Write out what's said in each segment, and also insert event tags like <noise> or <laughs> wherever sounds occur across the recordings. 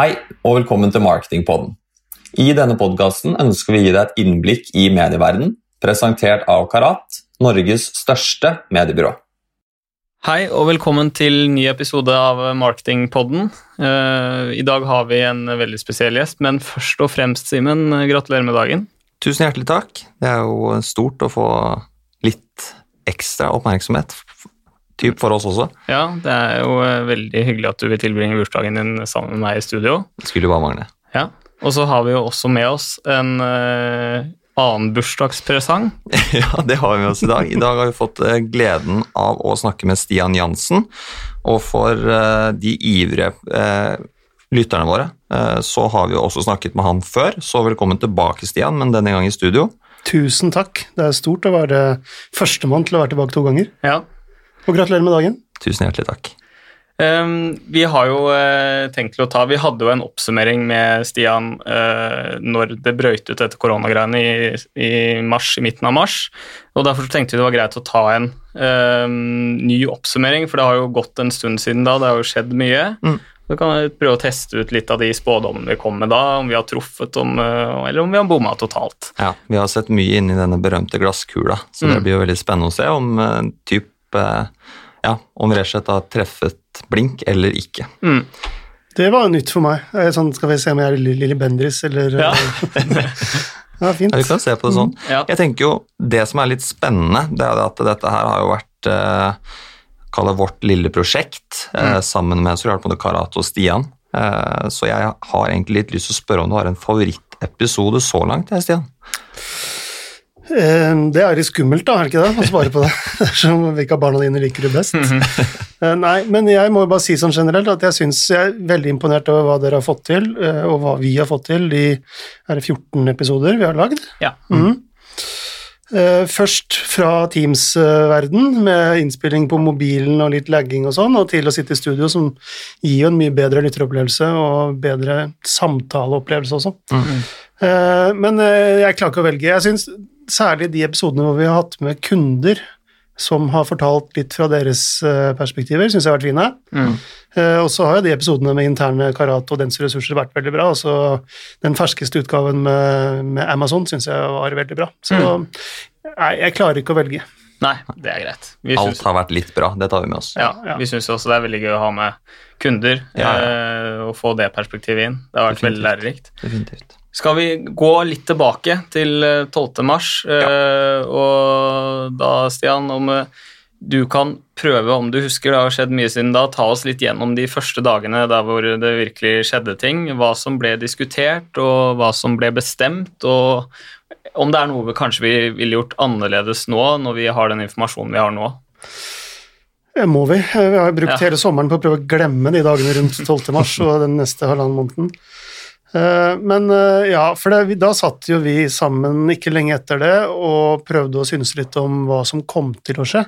Hei, og velkommen til Marketingpodden. I denne podkasten ønsker vi å gi deg et innblikk i medieverdenen, presentert av Karat, Norges største mediebyrå. Hei og velkommen til ny episode av Marketingpodden. Uh, I dag har vi en veldig spesiell gjest, men først og fremst, Simen, gratulerer med dagen. Tusen hjertelig takk. Det er jo stort å få litt ekstra oppmerksomhet typ for oss også. Ja, det er jo eh, veldig hyggelig at du vil tilbringe bursdagen din sammen med meg i studio. Det skulle bare mangle. Ja, Og så har vi jo også med oss en uh, annen bursdagspresang. <laughs> ja, det har vi med oss i dag. I dag har vi fått uh, gleden av å snakke med Stian Jansen. Og for uh, de ivrige lytterne våre, så har vi jo også snakket med han før. Så velkommen tilbake, Stian, men denne gang i studio. Tusen takk. Det er stort å være førstemann til å være tilbake to ganger. Ja, og gratulerer med dagen. Tusen hjertelig takk. Um, vi har jo uh, tenkt til å ta Vi hadde jo en oppsummering med Stian uh, når det brøyt ut etter koronagreiene i, i, mars, i midten av mars. og Derfor tenkte vi det var greit å ta en uh, ny oppsummering, for det har jo gått en stund siden da. Det har jo skjedd mye. Mm. Så kan vi prøve å teste ut litt av de spådommene vi kom med da, om vi har truffet om, eller om vi har bomma totalt. Ja, vi har sett mye inn i denne berømte glasskula, så mm. det blir jo veldig spennende å se om typ ja, om slett har treffet blink eller ikke. Mm. Det var nytt for meg. Sånn, skal vi se om jeg er Lilly Bendriss eller Ja. <laughs> ja, fint. Ja, vi kan se på det sånn. Mm. Ja. Jeg tenker jo, Det som er litt spennende, det er at dette her har jo vært eh, Kall det vårt lille prosjekt eh, mm. sammen med så klart Karate Karat og Stian. Eh, så jeg har egentlig litt lyst til å spørre om du har en favorittepisode så langt, Stian? Eh, det er litt skummelt, da, er det ikke det? Å svare på det. <laughs> Dersom hvilke av barna dine liker du best. Eh, nei, men jeg må bare si sånn generelt at jeg syns jeg er veldig imponert over hva dere har fått til, eh, og hva vi har fått til. De er det 14 episoder vi har lagd. Ja. Mm. Først fra Teams-verden, med innspilling på mobilen og litt lagging og sånn, og til å sitte i studio, som gir jo en mye bedre lytteropplevelse og bedre samtaleopplevelse også. Mm. Men jeg klarer ikke å velge. Jeg syns særlig de episodene hvor vi har hatt med kunder som har fortalt litt fra deres eh, perspektiver, syns jeg har vært fine. Mm. Uh, og så har jo de episodene med interne karat og dens ressurser vært veldig bra. Altså, den ferskeste utgaven med, med Amazon syns jeg var veldig bra. Så mm. nei, jeg klarer ikke å velge. Nei, det er greit. Vi Alt synes... har vært litt bra, det tar vi med oss. Ja, ja. Vi syns også det er veldig gøy å ha med kunder ja, uh, og få det perspektivet inn. Det har vært Definitivt. veldig lærerikt. Definitivt. Skal vi gå litt tilbake til 12. Eh, mars, ja. Eh, og da, Stian, om eh, du kan prøve, om du husker, det har skjedd mye siden da, ta oss litt gjennom de første dagene der hvor det virkelig skjedde ting. Hva som ble diskutert, og hva som ble bestemt, og om det er noe vi kanskje vi ville gjort annerledes nå, når vi har den informasjonen vi har nå. Det må vi. Vi har brukt ja. hele sommeren på å prøve å glemme de dagene rundt 12. mars og den neste halvannen måneden. Eh, men eh, ja, for det, da satt jo vi sammen ikke lenge etter det og prøvde å synes litt om hva som kom til å skje,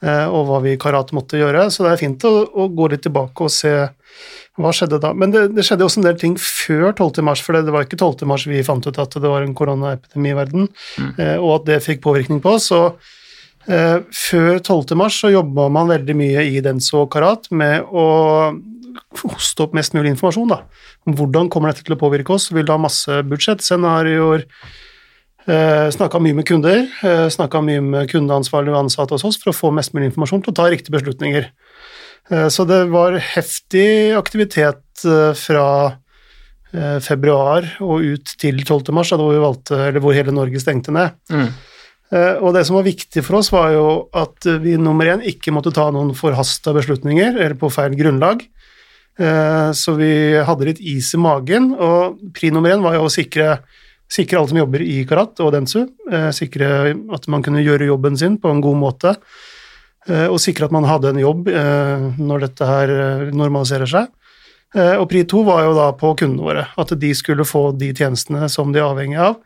eh, og hva vi i Karat måtte gjøre. Så det er fint å, å, gå litt tilbake og se hva skjedde da. Men det, det skjedde også en del ting før 12. mars, for det, det var ikke 12. mars vi fant ut at det var en koronaepidemi i verden, mm. og at det fikk påvirkning på oss. så før 12. mars så jobba man veldig mye i Denso og Karat med å hoste opp mest mulig informasjon da, om hvordan kommer dette til å påvirke oss. Vil du ha masse budsjettscenarioer, eh, snakka mye med kunder, eh, snakka mye med kundeansvarlige og ansatte hos oss for å få mest mulig informasjon til å ta riktige beslutninger. Eh, så det var heftig aktivitet eh, fra eh, februar og ut til 12. mars, da, hvor, valgte, hvor, hele Norge stengte ned. Mm. Eh, og det som var viktig for oss, var jo at vi nummer én ikke måtte ta noen forhasta beslutninger eller på feil grunnlag. Eh, så vi hadde litt is i magen, og pri nummer én var jo å sikre, sikre alle som jobber i Karat og Densu, eh, sikre at man kunne gjøre jobben sin på en god måte, eh, og sikre at man hadde en jobb når dette her normaliserer seg. Og pri to var jo da på kundene våre, at de skulle få de tjenestene som de er avhengig av,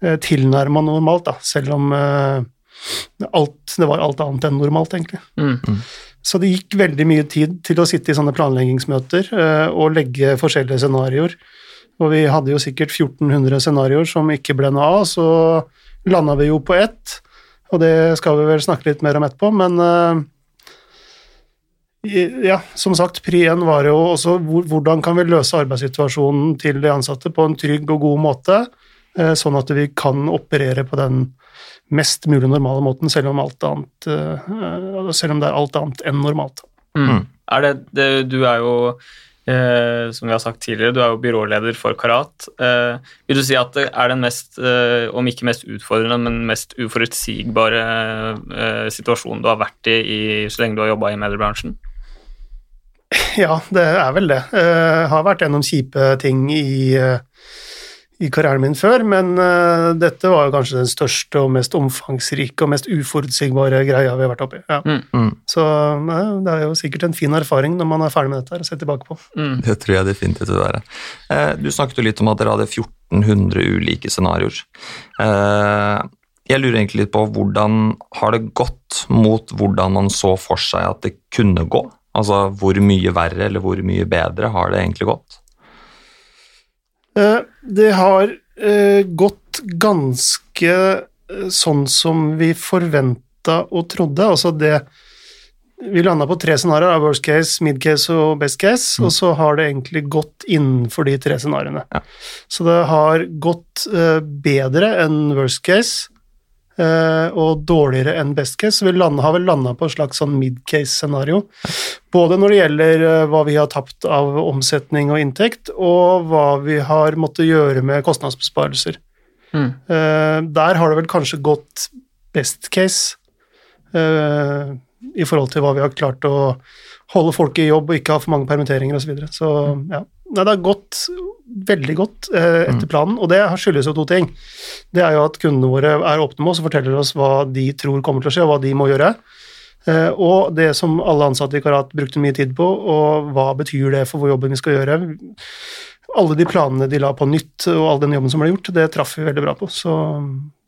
tilnærma normalt, da, selv om alt, det var alt annet enn normalt, egentlig. Mm. Så det gikk veldig mye tid til å sitte i sånne planleggingsmøter uh, og legge forskjellige scenarioer. Og vi hadde jo sikkert 1400 scenarioer som ikke ble noe av, så landa vi jo på ett, og det skal vi vel snakke litt mer om etterpå, men uh, Ja, som sagt, pri én var jo også hvordan kan vi løse arbeidssituasjonen til de ansatte på en trygg og god måte, eh, sånn at vi kan operere på den mest mulig normale måten, selv om, annet, eh, selv om det er alt annet enn normalt. Mm. mm. Er det, det, du er jo Eh, som vi har sagt tidligere, du er jo byråleder for Karat. Eh, vil du si at det er den mest, eh, om ikke mest utfordrende, men mest uforutsigbare eh, situasjonen du har vært i, i så lenge du har jobba i mediebransjen? Ja, det er vel det. Eh, har vært gjennom kjipe ting i eh, i karrieren min før, men uh, dette var jo kanskje den største og mest omfangsrike og mest uforutsigbare greia vi har vært oppi. Ja. Mm. mm. Så uh, det er jo sikkert en fin erfaring når man er ferdig med dette her, å se tilbake på. Mm. Det tror jeg definitivt vil være. Uh, du snakket jo litt om at dere hadde 1400 ulike scenarioer. jeg lurer egentlig litt på hvordan har det gått mot hvordan man så for seg at det kunne gå? Altså hvor mye verre eller hvor mye bedre har det egentlig gått? Eh, det har eh, gått ganske eh, sånn som vi forventa og trodde. Altså det Vi landa på tre scenarioer, worst case, mid case og best case, mm. og så har det egentlig gått innenfor de tre scenarioene. Ja. Så det har gått bedre enn worst case, og dårligere enn best case. Så vi landet, har vel landa på et slags sånn mid-case-scenario. Både når det gjelder eh, hva vi har tapt av omsetning og inntekt, og hva vi har måttet gjøre med kostnadsbesparelser. Mm. Der har det vel kanskje gått best case i forhold til hva vi har klart å holde folk i jobb og ikke ha for mange permitteringer osv. Så, videre. så mm. ja. Nei, det har gått veldig godt eh, etter mm. planen, og det skyldes jo to ting. Det er jo at kundene våre er åpne med oss og forteller oss hva de tror kommer til å skje, og hva de må gjøre. Eh, og det som alle ansatte i Karat brukte mye tid på, og hva betyr det for hvor jobben vi skal gjøre. Alle de planene de la på nytt, og all den jobben som ble gjort, det traff vi veldig bra på. Så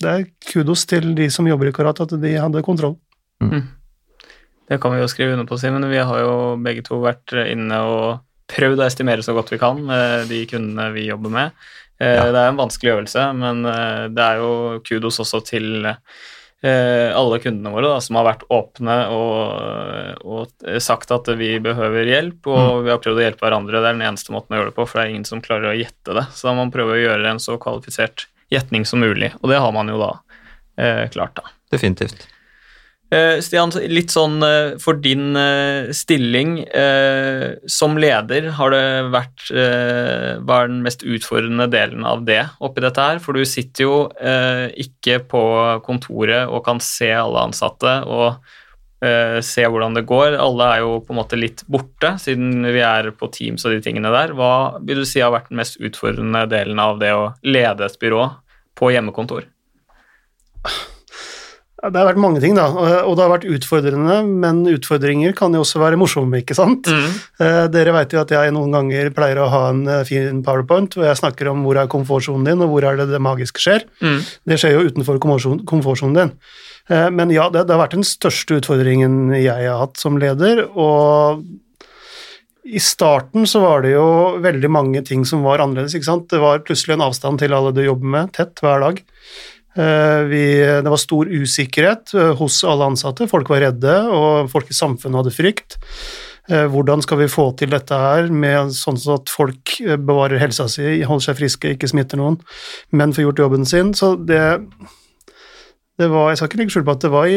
det er kudos til de som jobber i Karat, at de hadde kontroll. Mm. Det kan vi jo skrive under på, Simen. Vi har jo begge to vært inne og prøvd å estimere så godt vi kan med de kundene vi jobber med. Eh, ja. Det er en vanskelig øvelse, men eh, det er jo kudos også til eh, alle kundene våre da, som har vært åpne og, og, sagt at vi behøver hjelp, og mm. vi har prøvd å hjelpe hverandre. Det er den eneste måten å gjøre det på, for det er ingen som klarer å gjette det. Så da må man prøve å gjøre en så kvalifisert gjetning som mulig, og det har man jo da eh, klart, da. Definitivt. Eh, Stian, litt sånn eh, for din eh, stilling som leder, har det vært Hva er den mest utfordrende delen av det oppi dette her? For du sitter jo ikke på kontoret og kan se alle ansatte og se hvordan det går. Alle er jo på en måte litt borte, siden vi er på Teams og de tingene der. Hva vil du si har vært den mest utfordrende delen av det å lede et byrå på hjemmekontor? <sighs> <clears throat> Det har vært mange ting, da, og det har vært utfordrende, men utfordringer kan jo også være morsomme, ikke sant? Mm. Eh, dere vet jo at jeg noen ganger pleier å ha en eh, fin powerpoint hvor jeg snakker om hvor er komfortsonen din, og hvor er det det magiske skjer. Mm. Det skjer jo utenfor komfortsonen din. Eh, men ja, det, det, har vært den største utfordringen jeg har hatt som leder, og i starten så var det jo veldig mange ting som var annerledes, ikke sant. Det var plutselig en avstand til alle du jobber med, tett hver dag. Eh, vi, det var stor usikkerhet eh, hos alle ansatte. Folk var redde, og folk i samfunnet hadde frykt. Eh, hvordan skal vi få til dette her med sånn at folk bevarer helsa si, holder seg friske, ikke smitter noen, men får gjort jobben sin? Så det, det var, Jeg skal ikke legge skjul på at det var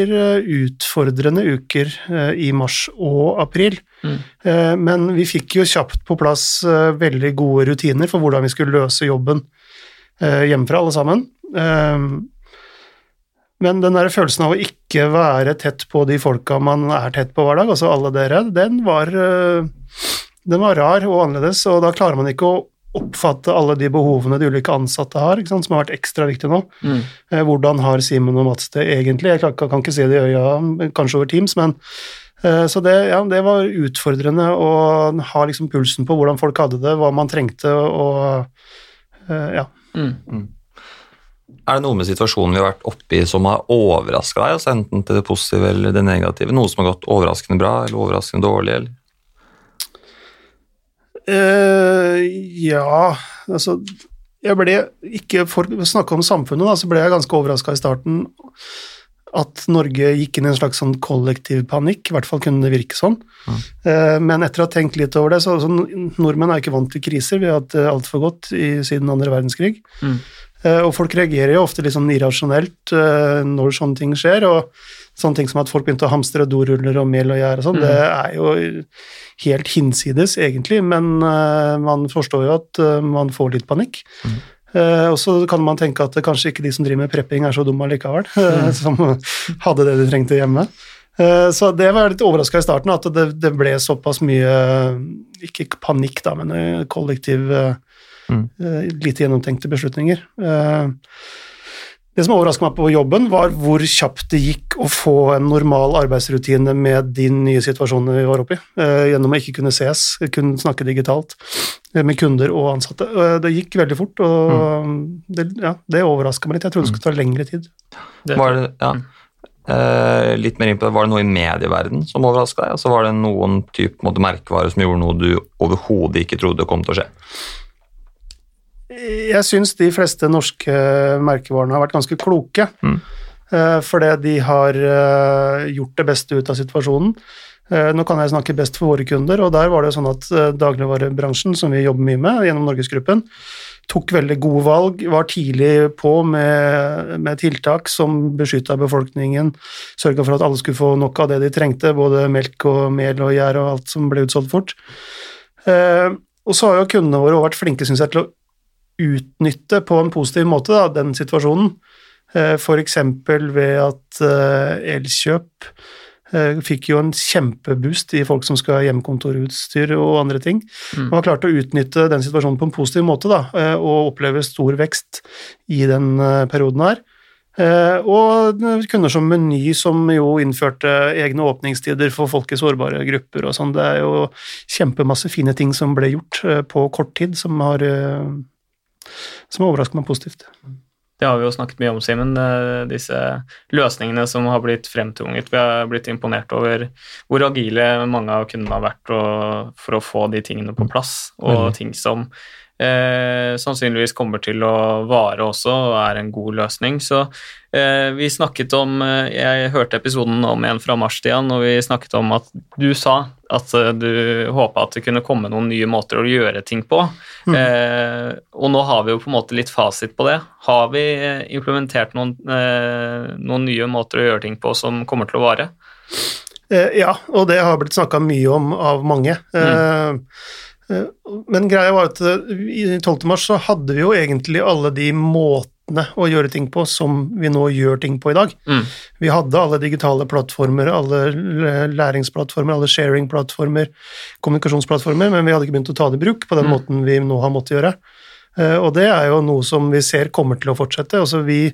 utfordrende uker i mars og april. Mm. Men vi fikk jo kjapt på plass veldig gode rutiner for hvordan vi skulle løse jobben hjemmefra, alle sammen. Ehm, men den der følelsen av å ikke være tett på de folka man er tett på hver dag, altså alle dere, den var, eh, den var rar og annerledes, og da klarer man ikke å oppfatte alle de behovene de ulike ansatte har, som har vært ekstra viktige nå. Mm. Eh, hvordan har Simen og Mats det egentlig? Jeg kan, ikke se det i øya, kanskje over Teams, men eh, så det, ja, det var utfordrende å ha liksom pulsen på hvordan folk hadde det, hva man trengte, og ja. Mm. Er det noe med situasjonen vi har vært oppe i som har overraska deg, altså enten til det positive eller det negative? Noe som har gått overraskende bra eller overraskende dårlig? eller? Uh, ja, altså Jeg ble ikke For å snakke om samfunnet, da, så ble jeg ganske overraska i starten at Norge gikk inn i en slags sånn kollektiv panikk, i hvert fall kunne det virke sånn. Mm. Men etter å ha tenkt litt over det, så, så nordmenn er ikke vant til kriser, vi har hatt det altfor godt i, siden andre verdenskrig. Mm. Og folk reagerer jo ofte litt sånn irrasjonelt når sånne ting skjer, og sånne ting som at folk begynte å hamstre doruller og mel og gjær og sånn, mm. det er jo helt hinsides, egentlig, men man forstår jo at man får litt panikk. Mm. Og så kan man tenke at kanskje ikke de som driver med prepping er så dumme allikevel, uh, <laughs> som hadde det de trengte hjemme. Så det var litt overraska i starten, at det, det, ble såpass mye Ikke panikk, da, men kollektiv mm. lite gjennomtenkte beslutninger. Uh, det som overraska meg på jobben, var hvor kjapt det gikk å få en normal arbeidsrutine med de nye situasjonene vi var oppe i, eh, gjennom å ikke kunne ses, kunne snakke digitalt eh, med kunder og ansatte. Eh, det gikk veldig fort, og mm. det, ja, det overraska meg litt. Jeg trodde det skulle ta lengre tid. Var det, ja. Uh, litt mer inn på det, Var det noe i medieverden som overraska deg? Altså, var det noen type måte, merkevare som gjorde noe du overhodet ikke trodde kom til å skje? Jeg syns de fleste norske merkevarene har vært ganske kloke. Mm. Eh, fordi de har eh, gjort det beste ut av situasjonen. Eh, nå kan jeg snakke best for våre kunder, og der var det sånn at dagligvarebransjen, som vi jobber mye med gjennom Norgesgruppen, tok veldig gode valg, var tidlig på med, med tiltak som beskytta befolkningen, sørga for at alle skulle få nok av det de trengte, både melk og mel og gjær og alt som ble utsolgt fort. Og så har jo kundene våre vært flinke synes jeg, til å utnytte på en positiv måte da, den situasjonen. Eh, F.eks. ved at eh, Elkjøp eh, fikk jo en kjempeboost i folk som skal ha hjemmekontorutstyr og andre ting. Man har klart å utnytte den situasjonen på en positiv måte da, og oppleve stor vekst i den perioden her. Og kunder som Meny, som jo innførte egne åpningstider for folk i sårbare grupper og sånn. Det er jo kjempemasse fine ting som ble gjort på kort tid, som har som overrasker meg positivt. Det har vi jo snakket mye om, Simen. Disse løsningene som har blitt fremtvunget. Vi har blitt imponert over hvor agile mange av kundene har vært for å få de tingene på plass, og ting som eh, sannsynligvis kommer til å vare også og er en god løsning. Så eh, vi snakket om eh, Jeg hørte episoden om en fra mars, Stian, og vi snakket om at du sa at eh, du håpa at det kunne komme noen nye måter å gjøre ting på. Mm. Eh, og nå har vi jo på en måte litt fasit på det. Har vi eh, implementert noen, noen nye måter å gjøre ting på som kommer til å vare? Ja, og det har blitt snakka mye om av mange. Mm. Men greia var at eh, i 12. mars så hadde vi jo egentlig alle de måtene å gjøre ting på som vi nå gjør ting på i dag. Mm. Vi hadde alle digitale plattformer, alle læringsplattformer, alle sharing-plattformer, kommunikasjonsplattformer, men vi hadde ikke begynt å ta det i bruk på den mm. måten vi nå har måttet gjøre. Eh, og det er jo noe som vi ser kommer til å fortsette. Altså vi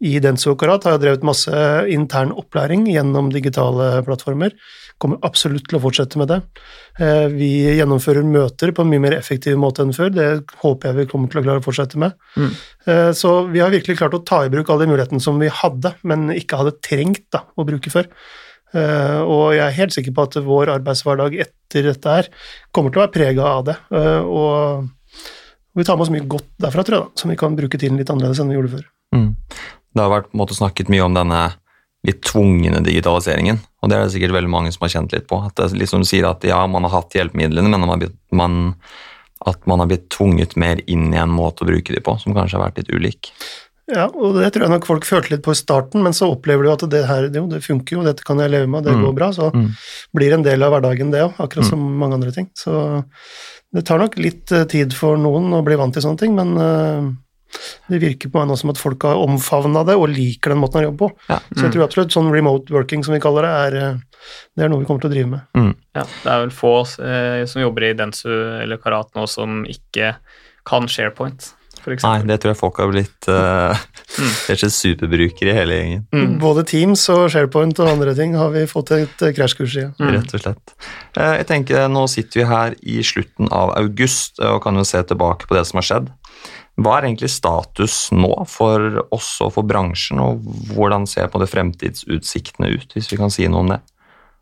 i Denso Karat har jo drevet masse intern opplæring gjennom digitale plattformer. Kommer absolutt til å fortsette med det. Eh, vi gjennomfører møter på en mye mer effektiv måte enn før. Det håper jeg vi kommer til å klare å fortsette med. Mm. Eh, så vi har virkelig klart å ta i bruk alle de mulighetene som vi hadde, men ikke hadde trengt da, å bruke før. Eh, og jeg er helt sikker på at vår arbeidshverdag etter dette her kommer til å være prega av det. Og vi tar med oss mye godt derfra, tror jeg, da, som vi kan bruke tiden litt annerledes enn vi gjorde før. Mm. Det har vært måte, snakket mye om denne litt tvungne digitaliseringen, og det er det sikkert veldig mange som har kjent litt på. At det liksom sier at ja, man har hatt hjelpemidlene, men man, man, at man har blitt tvunget mer inn i en måte å bruke dem på, som kanskje har vært litt ulik. Ja, og det tror jeg nok folk følte litt på i starten, men så opplever du at det her jo, det funker jo, dette kan jeg leve med, det mm. går bra. Så mm. blir en del av hverdagen, det òg, akkurat mm. som mange andre ting. Så det tar nok litt eh, tid for noen å bli vant til sånne ting, men uh, det virker på meg nå som at folk har omfavna det og liker den måten å jobbe på. Ja. Mm. Så jeg tror absolutt sånn remote working, som vi kaller det, er, eh, det er noe vi kommer til å drive med. Mm. Ja, det er vel få eh, som jobber i Densu eller Karat nå som ikke kan SharePoint. Nei, det tror jeg folk har blitt uh, mm. <laughs> Er superbrukere i hele gjengen. Mm. Både Teams og SharePoint og andre ting har vi fått et krasjkurs i. Mm. Rett og slett. Uh, jeg tenker Nå sitter vi her i slutten av august og kan jo se tilbake på det som har skjedd. Hva er egentlig status nå for oss og for bransjen, og hvordan ser på det fremtidsutsiktene ut, hvis vi kan si noe om det?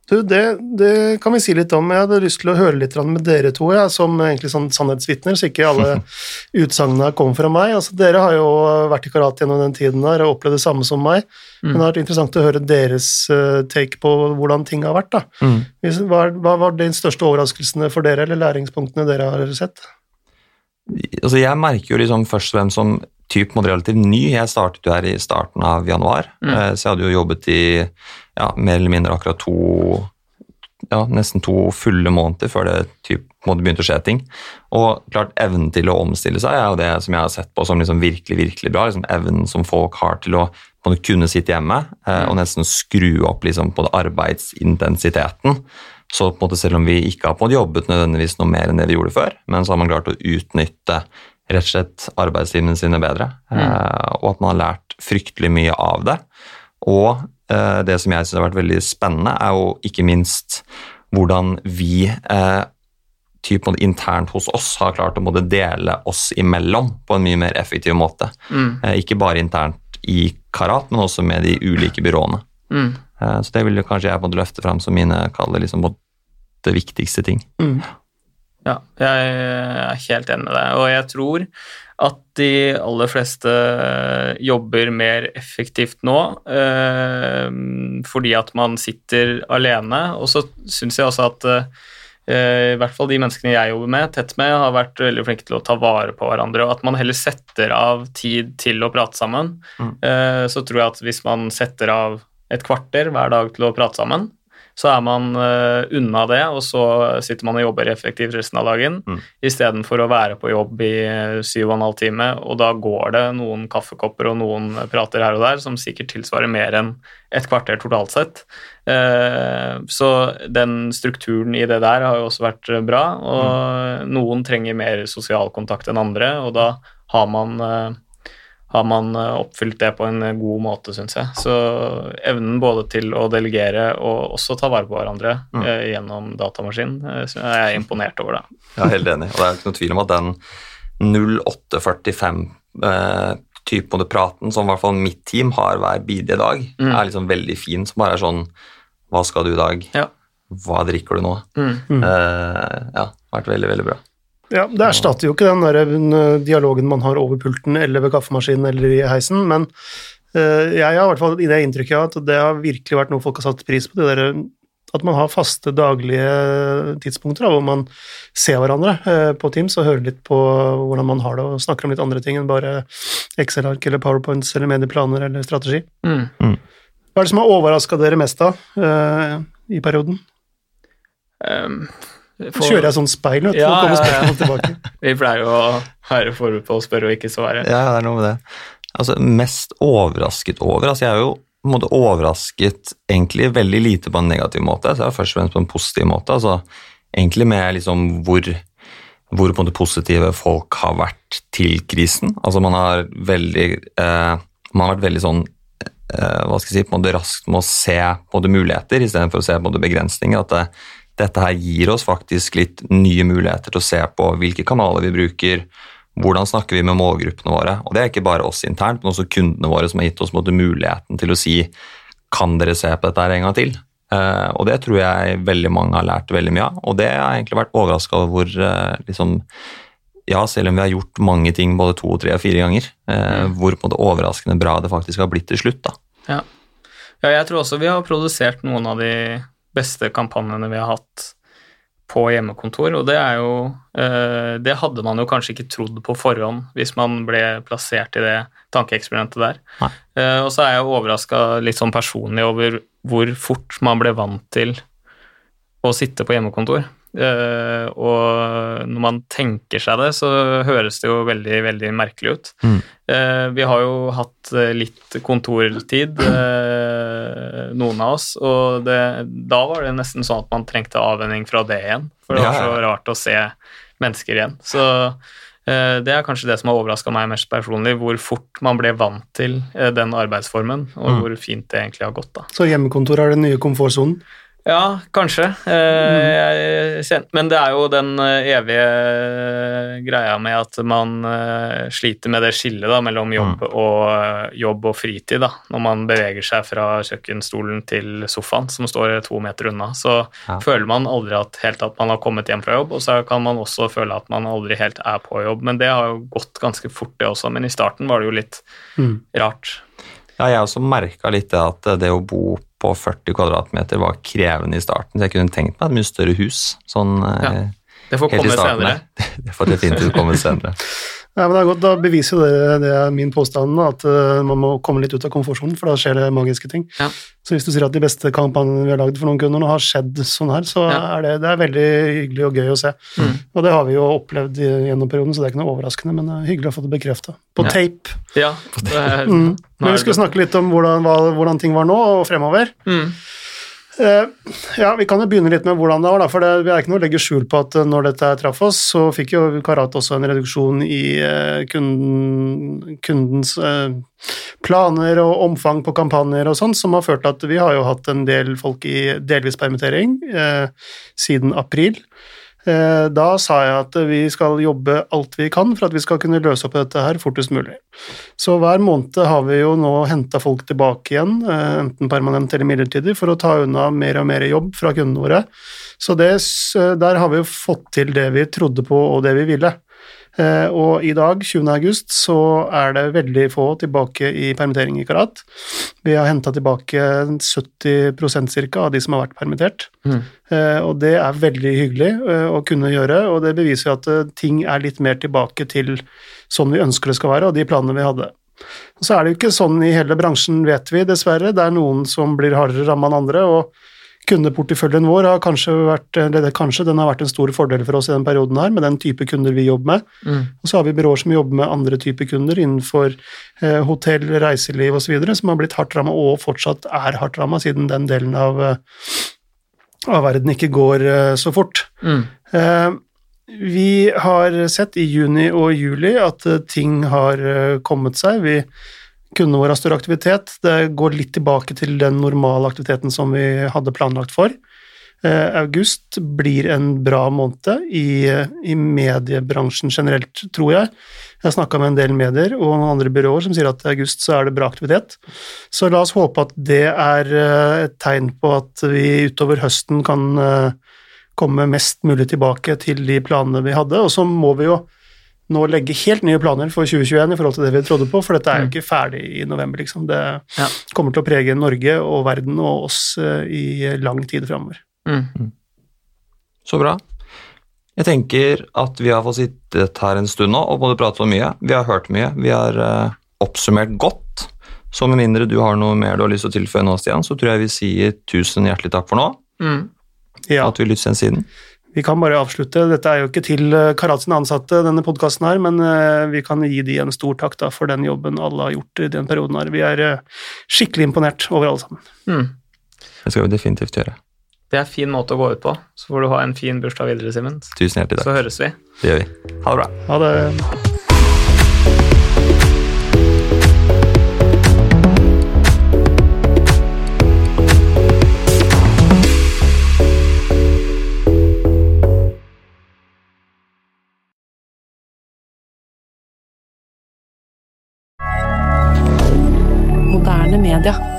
Du, det, det, kan vi si litt om. Jeg hadde lyst til å høre litt med dere to, ja, som egentlig sånn sannhetsvitner, så ikke alle <laughs> utsagnene kommer fra meg. Altså, dere har jo vært i karat gjennom den tiden der og opplevd det samme som meg. Mm. Men det har vært interessant å høre deres uh, take på hvordan ting har vært. da. Mm. Hva, hva, var de største overraskelsene for dere, eller læringspunktene dere har sett? Altså, jeg merker jo liksom først hvem som typ relativt ny. Jeg startet jo her i starten av januar, mm. Eh, så jeg hadde jo jobbet i ja, mer eller mindre akkurat to ja, nesten to fulle måneder før det typ, begynte å skje ting. Og klart, evnen til å omstille seg er jo det som jeg har sett på som liksom virkelig virkelig bra. Liksom, evnen som folk har til å kunne sitte hjemme eh, og nesten skru opp liksom, på arbeidsintensiteten. Så på en måte, selv om vi ikke har på en måte jobbet nødvendigvis noe mer enn det vi gjorde før, men så har man klart å utnytte rett og slett arbeidstimene sine bedre. Mm. Eh, og at man har lært fryktelig mye av det. Og Eh, det som jeg syns har vært veldig spennende, er jo ikke minst hvordan vi eh, typ, internt hos oss har klart å dele oss imellom på en mye mer effektiv måte. Mm. Eh, ikke bare internt i Karat, men også med de ulike byråene. Mm. Eh, så det vil kanskje jeg måtte løfte fram som mine kaller liksom, det viktigste ting. Mm. Ja, jeg er helt enig med deg, og jeg tror at de aller fleste jobber mer effektivt nå eh, fordi at man sitter alene. Og så syns jeg også at eh, i hvert fall de menneskene jeg jobber med, tett med, har vært veldig flinke til å ta vare på hverandre, og at man heller setter av tid til å prate sammen. Mm. Eh, så tror jeg at hvis man setter av et kvarter hver dag til å prate sammen, så er man uh, unna det, og så sitter man og jobber effektivt resten av dagen mm. istedenfor å være på jobb i syv og en halv time, og da går det noen kaffekopper og noen prater her og der som sikkert tilsvarer mer enn et kvarter totalt sett. Uh, så den strukturen i det der har jo også vært bra, og mm. noen trenger mer sosial kontakt enn andre, og da har man uh, har man eh, oppfylt det på en eh, god måte, syns jeg. Så evnen både til å delegere og også ta vare på hverandre mm. eh, gjennom datamaskin, eh, er jeg imponert over. det. Ja, helt enig. Og det er ikke noe tvil om at den 0845 eh, praten som i hvert fall mitt team har hver bidige dag, mm. er liksom veldig fin. Som bare er sånn Hva skal du i dag? Ja. Hva drikker du nå? Mm. Eh, ja, vært veldig, veldig bra. Ja, Det erstatter jo ikke den der eh, dialogen man har over pulten eller ved kaffemaskinen eller i heisen, men uh, jeg har i hvert fall i det inntrykket at det har virkelig vært noe folk har satt pris på. det der, At man har faste daglige tidspunkter da, hvor man ser hverandre uh, på Teams og hører litt på hvordan man har det, og snakker om litt andre ting enn bare Excel-ark eller Powerpoints eller medieplaner eller strategi. Mm. Mm. Hva er det som har overraska dere mest da uh, i perioden? Um for... Kjører jeg sånn speil, vet du, ja, for å komme spørsmål tilbake. <laughs> Vi pleier jo å være forberedt på å spørre og ikke svare. Ja, det er noe med det. Altså, mest overrasket over Altså, jeg er jo på en måte overrasket egentlig veldig lite på en negativ måte, så jeg er først og fremst på en positiv måte. altså Egentlig med liksom hvor, hvor på en måte positive folk har vært til krisen. Altså, man har veldig eh, Man har vært veldig sånn eh, hva skal jeg si, på en måte raskt med å se på det muligheter istedenfor å se på det begrensninger. at det dette her gir oss faktisk litt nye muligheter til å se på hvilke kanaler vi bruker, hvordan snakker vi med målgruppene våre. Og det er ikke bare oss internt, men også kundene våre som har gitt oss måte, muligheten til å si kan dere se på dette her en gang til? Uh, og det tror jeg veldig mange har lært veldig mye av. Og det har jeg egentlig vært overraska over hvor uh, liksom, ja, selv om vi har gjort mange ting både to, tre og fire ganger, uh, mm. hvor på en måte overraskende bra det faktisk har blitt til slutt. da. Ja. ja, jeg tror også vi har produsert noen av de beste kampanjene vi har hatt på hjemmekontor, og det er jo eh, Det hadde man jo kanskje ikke trodd på forhånd hvis man ble plassert i det tankeeksperimentet der. Eh, og så er jeg overraska litt sånn personlig over hvor fort man ble vant til å sitte på hjemmekontor. Uh, og når man tenker seg det, så høres det jo veldig, veldig merkelig ut. Mm. Uh, vi har jo hatt uh, litt kontortid, noen av oss, og det, da var det nesten sånn at man trengte avvenning fra det igjen. For det var så rart å se mennesker igjen. Så det er kanskje det som har overraska meg mest personlig, hvor fort man ble vant til den arbeidsformen, og mm. hvor fint det egentlig har gått. da. Så hjemmekontor er den nye komfortsonen? Ja, kanskje. Eh, mm. men det er jo den eh, evige greia med at man eh, sliter med det skillet da, mellom jobb, mm. og, jobb og fritid. Da, når man beveger seg fra kjøkkenstolen til sofaen, som står to meter unna. Så ja. føler man aldri at, helt at man har kommet hjem fra jobb, og så kan man også føle at man aldri helt er på jobb. Men det har jo gått ganske fort, det også. Men i starten var det jo litt mm. rart. Ja, jeg også merka litt det at det å bo på 40 kvadratmeter var krevende i starten. Så jeg kunne tenkt meg et mye større hus. sånn ja, eh, Det får komme senere. <laughs> det får definitivt komme senere. <laughs> Ja, men det er godt, Da beviser jo det, det er min påstand, at uh, man må komme litt ut av komfortsonen, for da skjer det magiske ting. Ja. Så hvis du sier at de beste kampanjene vi har lagd for noen kunder nå har skjedd sånn her, så ja. er det, det er veldig hyggelig og gøy å se. Mm. Og det har vi jo opplevd gjennom perioden, så det er ikke noe overraskende, men det er hyggelig å få det bekrefta. På tape. Ja, er, mm. Men vi skulle snakke litt om hvordan, hvordan ting var nå og fremover. Mm. Eh, ja, Vi kan jo begynne litt med hvordan det var. Da, for det, Vi er ikke noe å legge skjul på at eh, når dette traff oss, så fikk jo Karat også en reduksjon i eh, kunden, kundens planer og omfang på kampanjer og sånn, som har ført til at vi har jo hatt en del folk i delvis permittering siden april. Eh, da sa jeg at vi skal jobbe alt vi kan for at vi skal kunne løse opp dette her fortest mulig. Så hver måned har vi jo nå henta folk tilbake igjen, eh, enten permanent eller midlertidig, for å ta unna mer og mer jobb fra kundene våre. Så det, der har vi jo fått til det vi trodde på og det vi ville. Eh, og i dag, 20. august, så er det veldig få tilbake i permittering i Karat. Vi har henta tilbake 70% ca. av de som har vært permittert. Mm. Eh, og det er veldig hyggelig eh, å kunne gjøre, og det beviser at ting er litt mer tilbake til sånn vi ønsker det skal være, og de planene vi hadde. Så er det jo ikke sånn i hele bransjen, vet vi, dessverre. Det er noen som blir hardere ramma enn andre. og Kundeporteføljen vår har kanskje vært eller kanskje, den har vært en stor fordel for oss i den perioden her, med den type kunder vi jobber med. Mm. Og så har vi byråer som jobber med andre typer kunder innenfor eh, hotell, reiseliv osv., som har blitt hardt ramma, og fortsatt er hardt ramma, siden den delen av, eh, av, verden ikke går eh, så fort. Mm. Eh, vi har sett i juni og juli at eh, ting har eh, kommet seg. Vi kundene våre har større aktivitet. Det går litt tilbake til den normale aktiviteten som vi hadde planlagt for. Eh, august blir en bra måned i, i mediebransjen generelt, tror jeg. Jeg har snakka med en del medier og andre byråer som sier at i august så er det bra aktivitet. Så la oss håpe at det er eh, et tegn på at vi utover høsten kan eh, komme mest mulig tilbake til de planene vi hadde. Og så må vi jo nå legge helt nye planer for 2021 i forhold til det vi trodde på, for dette er jo mm. ikke ferdig i november, liksom. Det ja. kommer til å prege Norge og verden og oss eh, i lang tid framover. Mm. mm. Så bra. Jeg tenker at vi har fått sittet her en stund nå og både pratet om mye. Vi har hørt mye. Vi har uh, oppsummert godt. Så med mindre du har noe mer du har lyst til å tilføye nå, Stian, så tror jeg vi sier tusen hjertelig takk for nå. Mm. Ja. At vi lytter den siden. Vi kan bare avslutte. Dette er jo ikke til eh, Karat sine ansatte, denne podkasten her, men eh, vi kan gi de en stor takk da, for den jobben alle har gjort i den perioden her. Vi er eh, skikkelig imponert over alle sammen. Mm. Det skal vi definitivt gjøre. Det er en fin måte å gå ut på. Så får du ha en fin bursdag videre, Simen. Tusen hjertelig takk. Så høres vi. Det gjør vi. Ha det bra. Ha det. Media.